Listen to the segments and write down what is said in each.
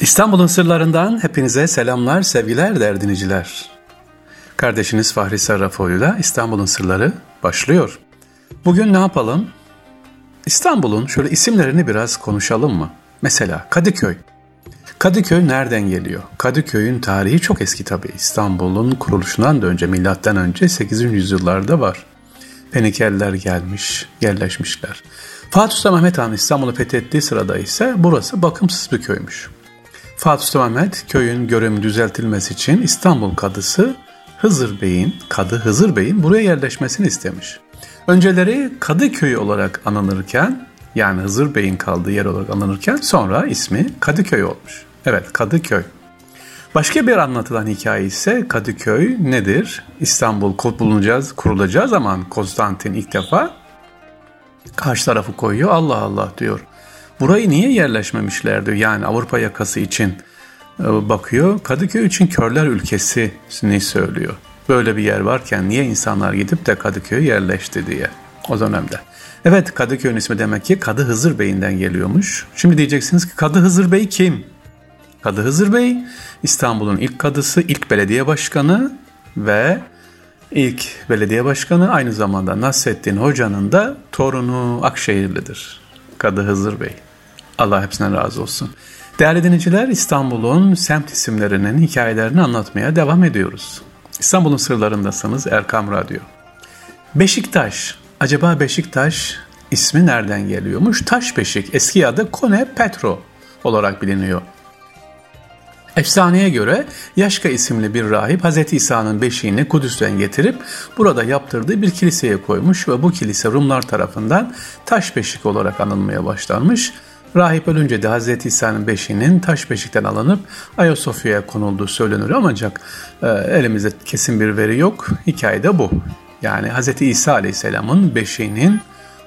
İstanbul'un sırlarından hepinize selamlar, sevgiler derdiniciler. Kardeşiniz Fahri Sarrafoğlu'yla İstanbul'un sırları başlıyor. Bugün ne yapalım? İstanbul'un şöyle isimlerini biraz konuşalım mı? Mesela Kadıköy. Kadıköy nereden geliyor? Kadıköy'ün tarihi çok eski tabii. İstanbul'un kuruluşundan da önce, milattan önce 8. yüzyıllarda var. Fenikeliler gelmiş, yerleşmişler. Fatih Sultan Mehmet Han İstanbul'u fethettiği sırada ise burası bakımsız bir köymüş. Fatih Sultan Mehmet köyün görünümü düzeltilmesi için İstanbul kadısı Hızır Bey'in, kadı Hızır Bey'in buraya yerleşmesini istemiş. Önceleri Kadıköy olarak anılırken yani Hızır Bey'in kaldığı yer olarak anılırken sonra ismi Kadıköy olmuş. Evet Kadıköy. Başka bir anlatılan hikaye ise Kadıköy nedir? İstanbul bulunacağız, kurulacağı zaman Konstantin ilk defa karşı tarafı koyuyor. Allah Allah diyor. Burayı niye yerleşmemişler diyor. Yani Avrupa yakası için e, bakıyor. Kadıköy için körler ülkesini söylüyor. Böyle bir yer varken niye insanlar gidip de Kadıköy'e yerleşti diye o dönemde. Evet Kadıköy'ün ismi demek ki Kadı Hızır Bey'inden geliyormuş. Şimdi diyeceksiniz ki Kadı Hızır Bey kim? Kadı Hızır Bey İstanbul'un ilk kadısı, ilk belediye başkanı ve ilk belediye başkanı aynı zamanda Nasrettin Hoca'nın da torunu Akşehirlidir. Kadı Hızır Bey. Allah hepsinden razı olsun. Değerli dinleyiciler İstanbul'un semt isimlerinin hikayelerini anlatmaya devam ediyoruz. İstanbul'un sırlarındasınız Erkam Radyo. Beşiktaş. Acaba Beşiktaş ismi nereden geliyormuş? Taş Beşik. Eski adı Kone Petro olarak biliniyor. Efsaneye göre Yaşka isimli bir rahip Hz. İsa'nın beşiğini Kudüs'ten getirip burada yaptırdığı bir kiliseye koymuş ve bu kilise Rumlar tarafından taş beşik olarak anılmaya başlanmış. Rahip ölünce de Hz. İsa'nın beşiğinin taş beşikten alınıp Ayasofya'ya konulduğu söylenir ancak e, elimizde kesin bir veri yok. Hikaye de bu. Yani Hz. İsa Aleyhisselam'ın beşiğinin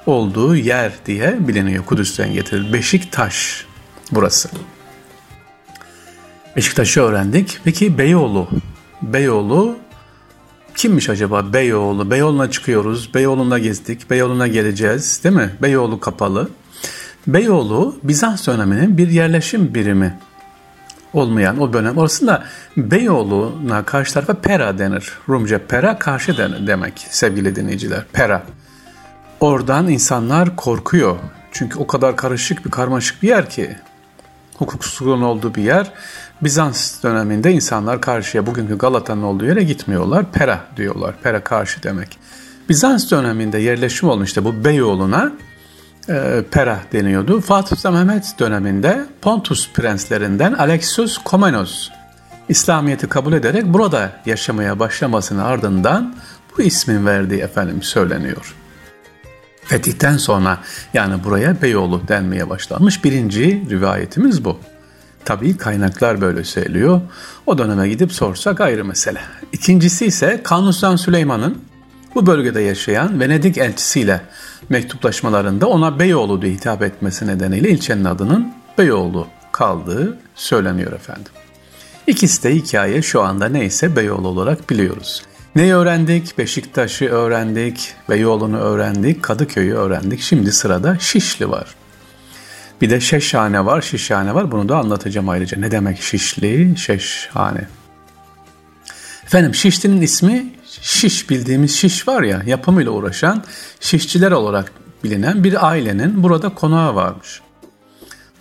olduğu yer diye biliniyor. Kudüs'ten getirildi. Beşik taş burası. Beşiktaş'ı öğrendik. Peki Beyoğlu. Beyoğlu kimmiş acaba Beyoğlu? Beyoğlu'na çıkıyoruz. Beyoğlu'na gezdik. Beyoğlu'na geleceğiz değil mi? Beyoğlu kapalı. Beyoğlu Bizans döneminin bir yerleşim birimi olmayan o dönem. Orasında Beyoğlu'na karşı tarafa Pera denir. Rumca Pera karşı denir demek sevgili dinleyiciler. Pera. Oradan insanlar korkuyor. Çünkü o kadar karışık bir karmaşık bir yer ki hukuksuzluğun olduğu bir yer. Bizans döneminde insanlar karşıya bugünkü Galata'nın olduğu yere gitmiyorlar. Pera diyorlar. Pera karşı demek. Bizans döneminde yerleşim olmuştu bu Beyoğlu'na e, Pera deniyordu. Fatih Sultan Mehmet döneminde Pontus prenslerinden Alexios Komnenos İslamiyet'i kabul ederek burada yaşamaya başlamasının ardından bu ismin verdiği efendim söyleniyor. Fetihten sonra yani buraya Beyoğlu denmeye başlanmış birinci rivayetimiz bu. Tabii kaynaklar böyle söylüyor. O döneme gidip sorsak ayrı mesele. İkincisi ise Kanuni Süleyman'ın bu bölgede yaşayan Venedik elçisiyle mektuplaşmalarında ona Beyoğlu diye hitap etmesi nedeniyle ilçenin adının Beyoğlu kaldığı söyleniyor efendim. İkisi de hikaye şu anda neyse Beyoğlu olarak biliyoruz. Neyi öğrendik? Beşiktaş'ı öğrendik, Beyoğlu'nu öğrendik, Kadıköy'ü öğrendik. Şimdi sırada Şişli var. Bir de Şeşhane var, Şişhane var. Bunu da anlatacağım ayrıca. Ne demek Şişli, Şeşhane? Efendim Şişli'nin ismi Şiş bildiğimiz Şiş var ya yapımıyla uğraşan şişçiler olarak bilinen bir ailenin burada konağı varmış.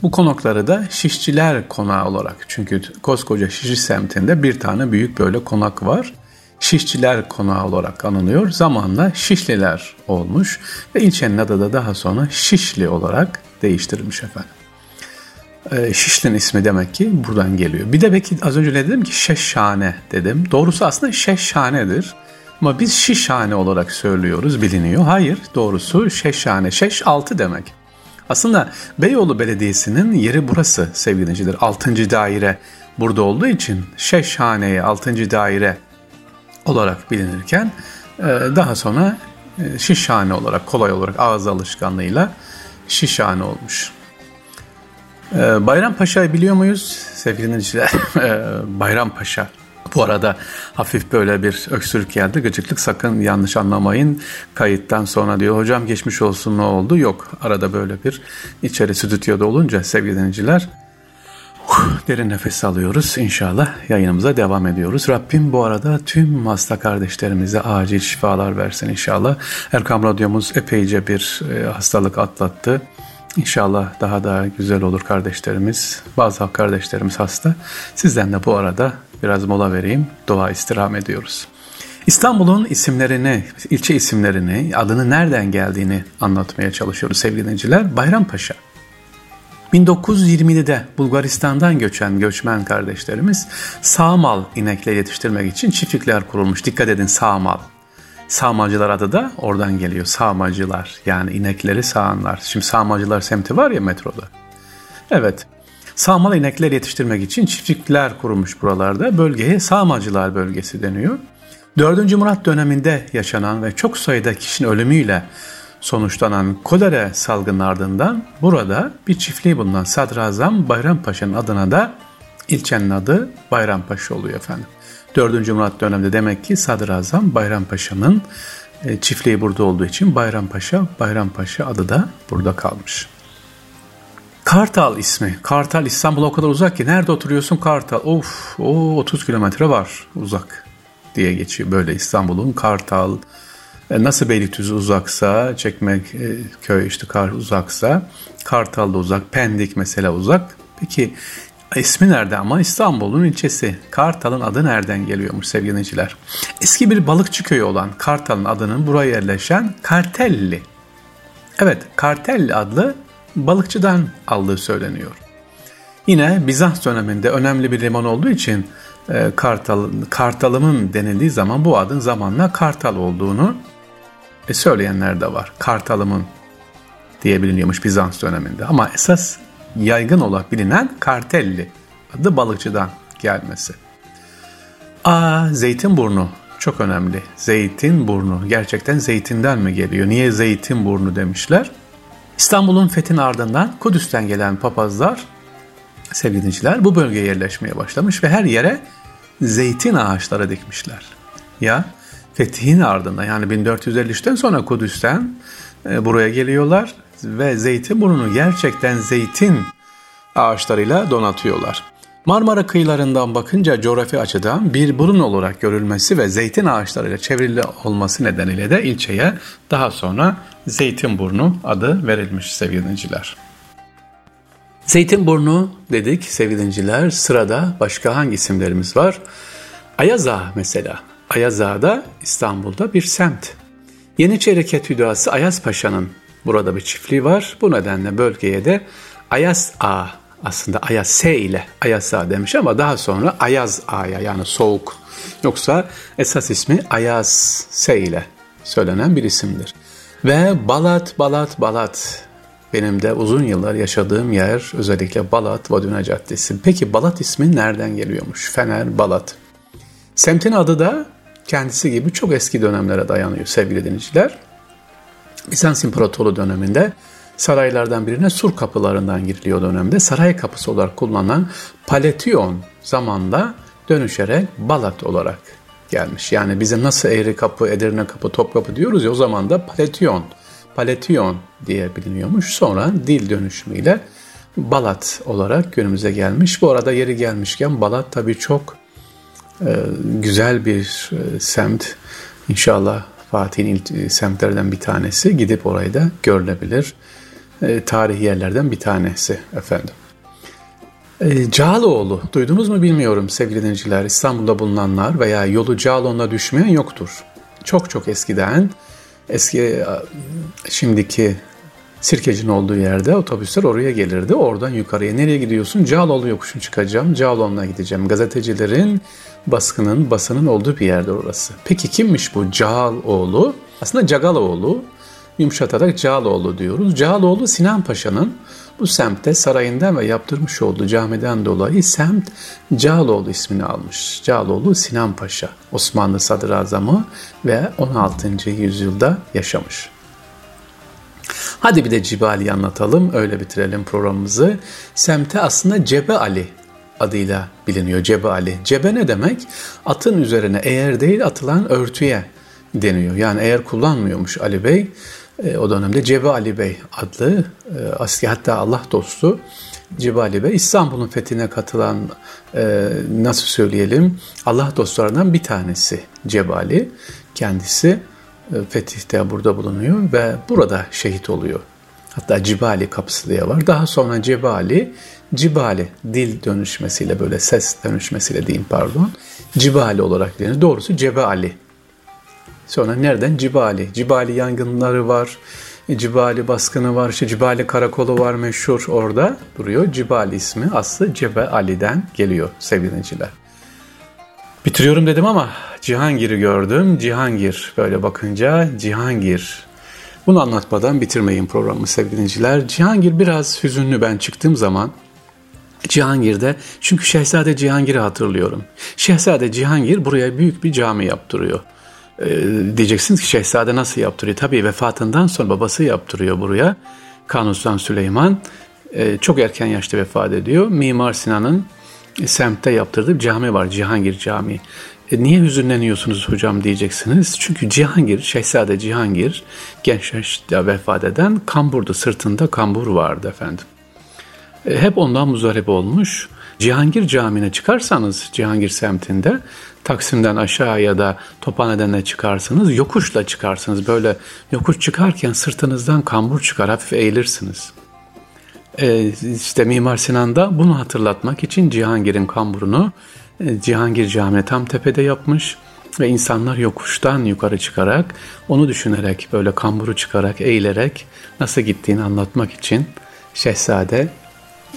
Bu konakları da Şişçiler Konağı olarak çünkü koskoca Şişli semtinde bir tane büyük böyle konak var. Şişçiler Konağı olarak anılıyor. Zamanla Şişliler olmuş ve ilçenin adı da daha sonra Şişli olarak değiştirilmiş efendim. Ee, Şişli'nin ismi demek ki buradan geliyor. Bir de belki az önce ne dedim ki Şeşhane dedim. Doğrusu aslında Şeşhane'dir. Ama biz Şişhane olarak söylüyoruz biliniyor. Hayır doğrusu Şeşhane. Şeş altı demek. Aslında Beyoğlu Belediyesi'nin yeri burası sevgili dinleyiciler. 6. daire burada olduğu için Şeşhane'ye 6. daire olarak bilinirken e, daha sonra e, Şişhane olarak kolay olarak ağız alışkanlığıyla Şişhane olmuş. E, Bayrampaşa'yı biliyor muyuz sevgili dinleyiciler? Bayrampaşa. Bu arada hafif böyle bir öksürük geldi. Gıcıklık sakın yanlış anlamayın. Kayıttan sonra diyor hocam geçmiş olsun ne oldu? Yok arada böyle bir içeri stüdyoda olunca sevgili dinleyiciler Derin nefes alıyoruz. İnşallah yayınımıza devam ediyoruz. Rabbim bu arada tüm hasta kardeşlerimize acil şifalar versin inşallah. Erkam Radyomuz epeyce bir e, hastalık atlattı. İnşallah daha da güzel olur kardeşlerimiz. Bazı kardeşlerimiz hasta. Sizden de bu arada biraz mola vereyim. Dua istirham ediyoruz. İstanbul'un isimlerini, ilçe isimlerini, adını nereden geldiğini anlatmaya çalışıyoruz sevgili dinleyiciler. Bayrampaşa. 1920'de Bulgaristan'dan göçen göçmen kardeşlerimiz sağmal inekle yetiştirmek için çiftlikler kurulmuş. Dikkat edin sağmal. Sağmacılar adı da oradan geliyor. Sağmacılar yani inekleri sağanlar. Şimdi sağmacılar semti var ya metroda. Evet. Sağmal inekler yetiştirmek için çiftlikler kurulmuş buralarda. Bölgeye sağmacılar bölgesi deniyor. 4. Murat döneminde yaşanan ve çok sayıda kişinin ölümüyle sonuçlanan kolera salgının ardından burada bir çiftliği bulunan Sadrazam Bayrampaşa'nın adına da ilçenin adı Bayrampaşa oluyor efendim. 4. Murat döneminde demek ki Sadrazam Bayrampaşa'nın e, çiftliği burada olduğu için Bayrampaşa, Bayrampaşa adı da burada kalmış. Kartal ismi. Kartal İstanbul o kadar uzak ki nerede oturuyorsun Kartal? Of o 30 kilometre var uzak diye geçiyor. Böyle İstanbul'un Kartal, e, nasıl Beylikdüzü uzaksa, Çekmek e, işte uzaksa, Kartal da uzak, Pendik mesela uzak. Peki ismi nerede ama İstanbul'un ilçesi. Kartal'ın adı nereden geliyormuş sevgili dinleyiciler? Eski bir balıkçı köyü olan Kartal'ın adının buraya yerleşen Kartelli. Evet Kartelli adlı balıkçıdan aldığı söyleniyor. Yine Bizans döneminde önemli bir liman olduğu için e, Kartal, Kartalımın denildiği zaman bu adın zamanla Kartal olduğunu e, söyleyenler de var. Kartalımın diye biliniyormuş Bizans döneminde. Ama esas yaygın olarak bilinen Kartelli adı balıkçıdan gelmesi. A. Zeytinburnu çok önemli. Zeytinburnu gerçekten zeytinden mi geliyor? Niye Zeytinburnu demişler? İstanbul'un fethin ardından Kudüs'ten gelen papazlar, sevgili dinciler, bu bölgeye yerleşmeye başlamış ve her yere zeytin ağaçları dikmişler. Ya fethin ardından yani 1453'ten sonra Kudüs'ten e, buraya geliyorlar ve Zeytinburnu'nu gerçekten zeytin ağaçlarıyla donatıyorlar. Marmara kıyılarından bakınca coğrafi açıdan bir burun olarak görülmesi ve zeytin ağaçlarıyla çevrili olması nedeniyle de ilçeye daha sonra Zeytinburnu adı verilmiş sevgili dinciler. Zeytinburnu dedik sevgili dinciler. Sırada başka hangi isimlerimiz var? Ayaza mesela. Ayazağa'da İstanbul'da bir semt. Yeniçeri Ketüdası Ayaz Paşa'nın burada bir çiftliği var. Bu nedenle bölgeye de Ayaz A aslında Ayaz S ile Ayaz A demiş ama daha sonra Ayaz A'ya yani soğuk. Yoksa esas ismi Ayaz S ile söylenen bir isimdir. Ve Balat, Balat, Balat benim de uzun yıllar yaşadığım yer özellikle Balat, Vaduna Caddesi. Peki Balat ismi nereden geliyormuş? Fener, Balat. Semtin adı da kendisi gibi çok eski dönemlere dayanıyor sevgili dinleyiciler. Bizans İmparatorluğu döneminde saraylardan birine sur kapılarından giriliyor dönemde. Saray kapısı olarak kullanılan Paletion zamanla dönüşerek Balat olarak gelmiş. Yani bize nasıl Eğri Kapı, Edirne Kapı, Topkapı diyoruz ya o zaman da Paletion, Paletion diye biliniyormuş. Sonra dil dönüşümüyle Balat olarak günümüze gelmiş. Bu arada yeri gelmişken Balat tabii çok e, güzel bir e, semt. İnşallah Fatih'in ilk e, semtlerden bir tanesi. Gidip orayı da görülebilir. E, tarihi yerlerden bir tanesi efendim. E, Cağaloğlu duydunuz mu bilmiyorum sevgili dinleyiciler. İstanbul'da bulunanlar veya yolu Cağaloğlu'na düşmeyen yoktur. Çok çok eskiden eski şimdiki Sirkeci'nin olduğu yerde otobüsler oraya gelirdi. Oradan yukarıya nereye gidiyorsun? Cağaloğlu yokuşun çıkacağım. Cağaloğlu'na gideceğim. Gazetecilerin baskının, basının olduğu bir yerde orası. Peki kimmiş bu Cağaloğlu? Aslında Cagaloğlu. Yumuşatarak Cağaloğlu diyoruz. Cağaloğlu Sinan Paşa'nın bu semtte sarayından ve yaptırmış olduğu camiden dolayı semt Cağaloğlu ismini almış. Cağaloğlu Sinan Paşa, Osmanlı sadrazamı ve 16. yüzyılda yaşamış. Hadi bir de Cibali'yi anlatalım, öyle bitirelim programımızı. Semte aslında Cebe Ali adıyla biliniyor Cebe Ali. Cebe ne demek? Atın üzerine eğer değil atılan örtüye deniyor. Yani eğer kullanmıyormuş Ali Bey, e, o dönemde Cebe Ali Bey adlı e, aski hatta Allah dostu Cibali Bey İstanbul'un fethine katılan e, nasıl söyleyelim Allah dostlarından bir tanesi Cebali. Kendisi e, fetihte burada bulunuyor ve burada şehit oluyor. Hatta Cibali kapısı diye var. Daha sonra Cebali, Cibali dil dönüşmesiyle böyle ses dönüşmesiyle diyeyim pardon. Cibali olarak denir. Doğrusu Cebali. Sonra nereden? Cibali. Cibali yangınları var. Cibali baskını var. İşte Cibali karakolu var meşhur orada duruyor. Cibali ismi aslı Cebe Ali'den geliyor sevgiliciler. Bitiriyorum dedim ama Cihangir'i gördüm. Cihangir böyle bakınca Cihangir. Bunu anlatmadan bitirmeyin programı sevgiliciler. Cihangir biraz hüzünlü ben çıktığım zaman. Cihangir'de çünkü Şehzade Cihangir'i hatırlıyorum. Şehzade Cihangir buraya büyük bir cami yaptırıyor. Ee, diyeceksiniz ki Şehzade nasıl yaptırıyor? Tabii vefatından sonra babası yaptırıyor buraya. Kanuni Süleyman e, çok erken yaşta vefat ediyor. Mimar Sinan'ın semtte yaptırdığı cami var Cihangir Camii. E, niye hüzünleniyorsunuz hocam diyeceksiniz. Çünkü Cihangir, Şehzade Cihangir genç yaşta vefat eden kamburdu. Sırtında kambur vardı efendim. E, hep ondan muzdarip olmuş. Cihangir Camii'ne çıkarsanız Cihangir semtinde Taksim'den aşağı ya da Tophane'den çıkarsınız yokuşla çıkarsınız. Böyle yokuş çıkarken sırtınızdan kambur çıkar hafif eğilirsiniz. Ee, işte Mimar Sinan da bunu hatırlatmak için Cihangir'in kamburunu Cihangir Camii tam tepede yapmış ve insanlar yokuştan yukarı çıkarak onu düşünerek böyle kamburu çıkarak eğilerek nasıl gittiğini anlatmak için Şehzade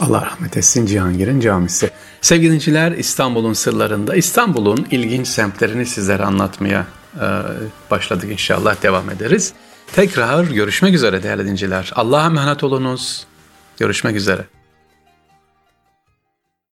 Allah rahmet etsin Cihangir'in camisi. Sevgili dinciler İstanbul'un sırlarında İstanbul'un ilginç semtlerini sizlere anlatmaya e, başladık inşallah devam ederiz. Tekrar görüşmek üzere değerli dinciler. Allah'a emanet olunuz. Görüşmek üzere.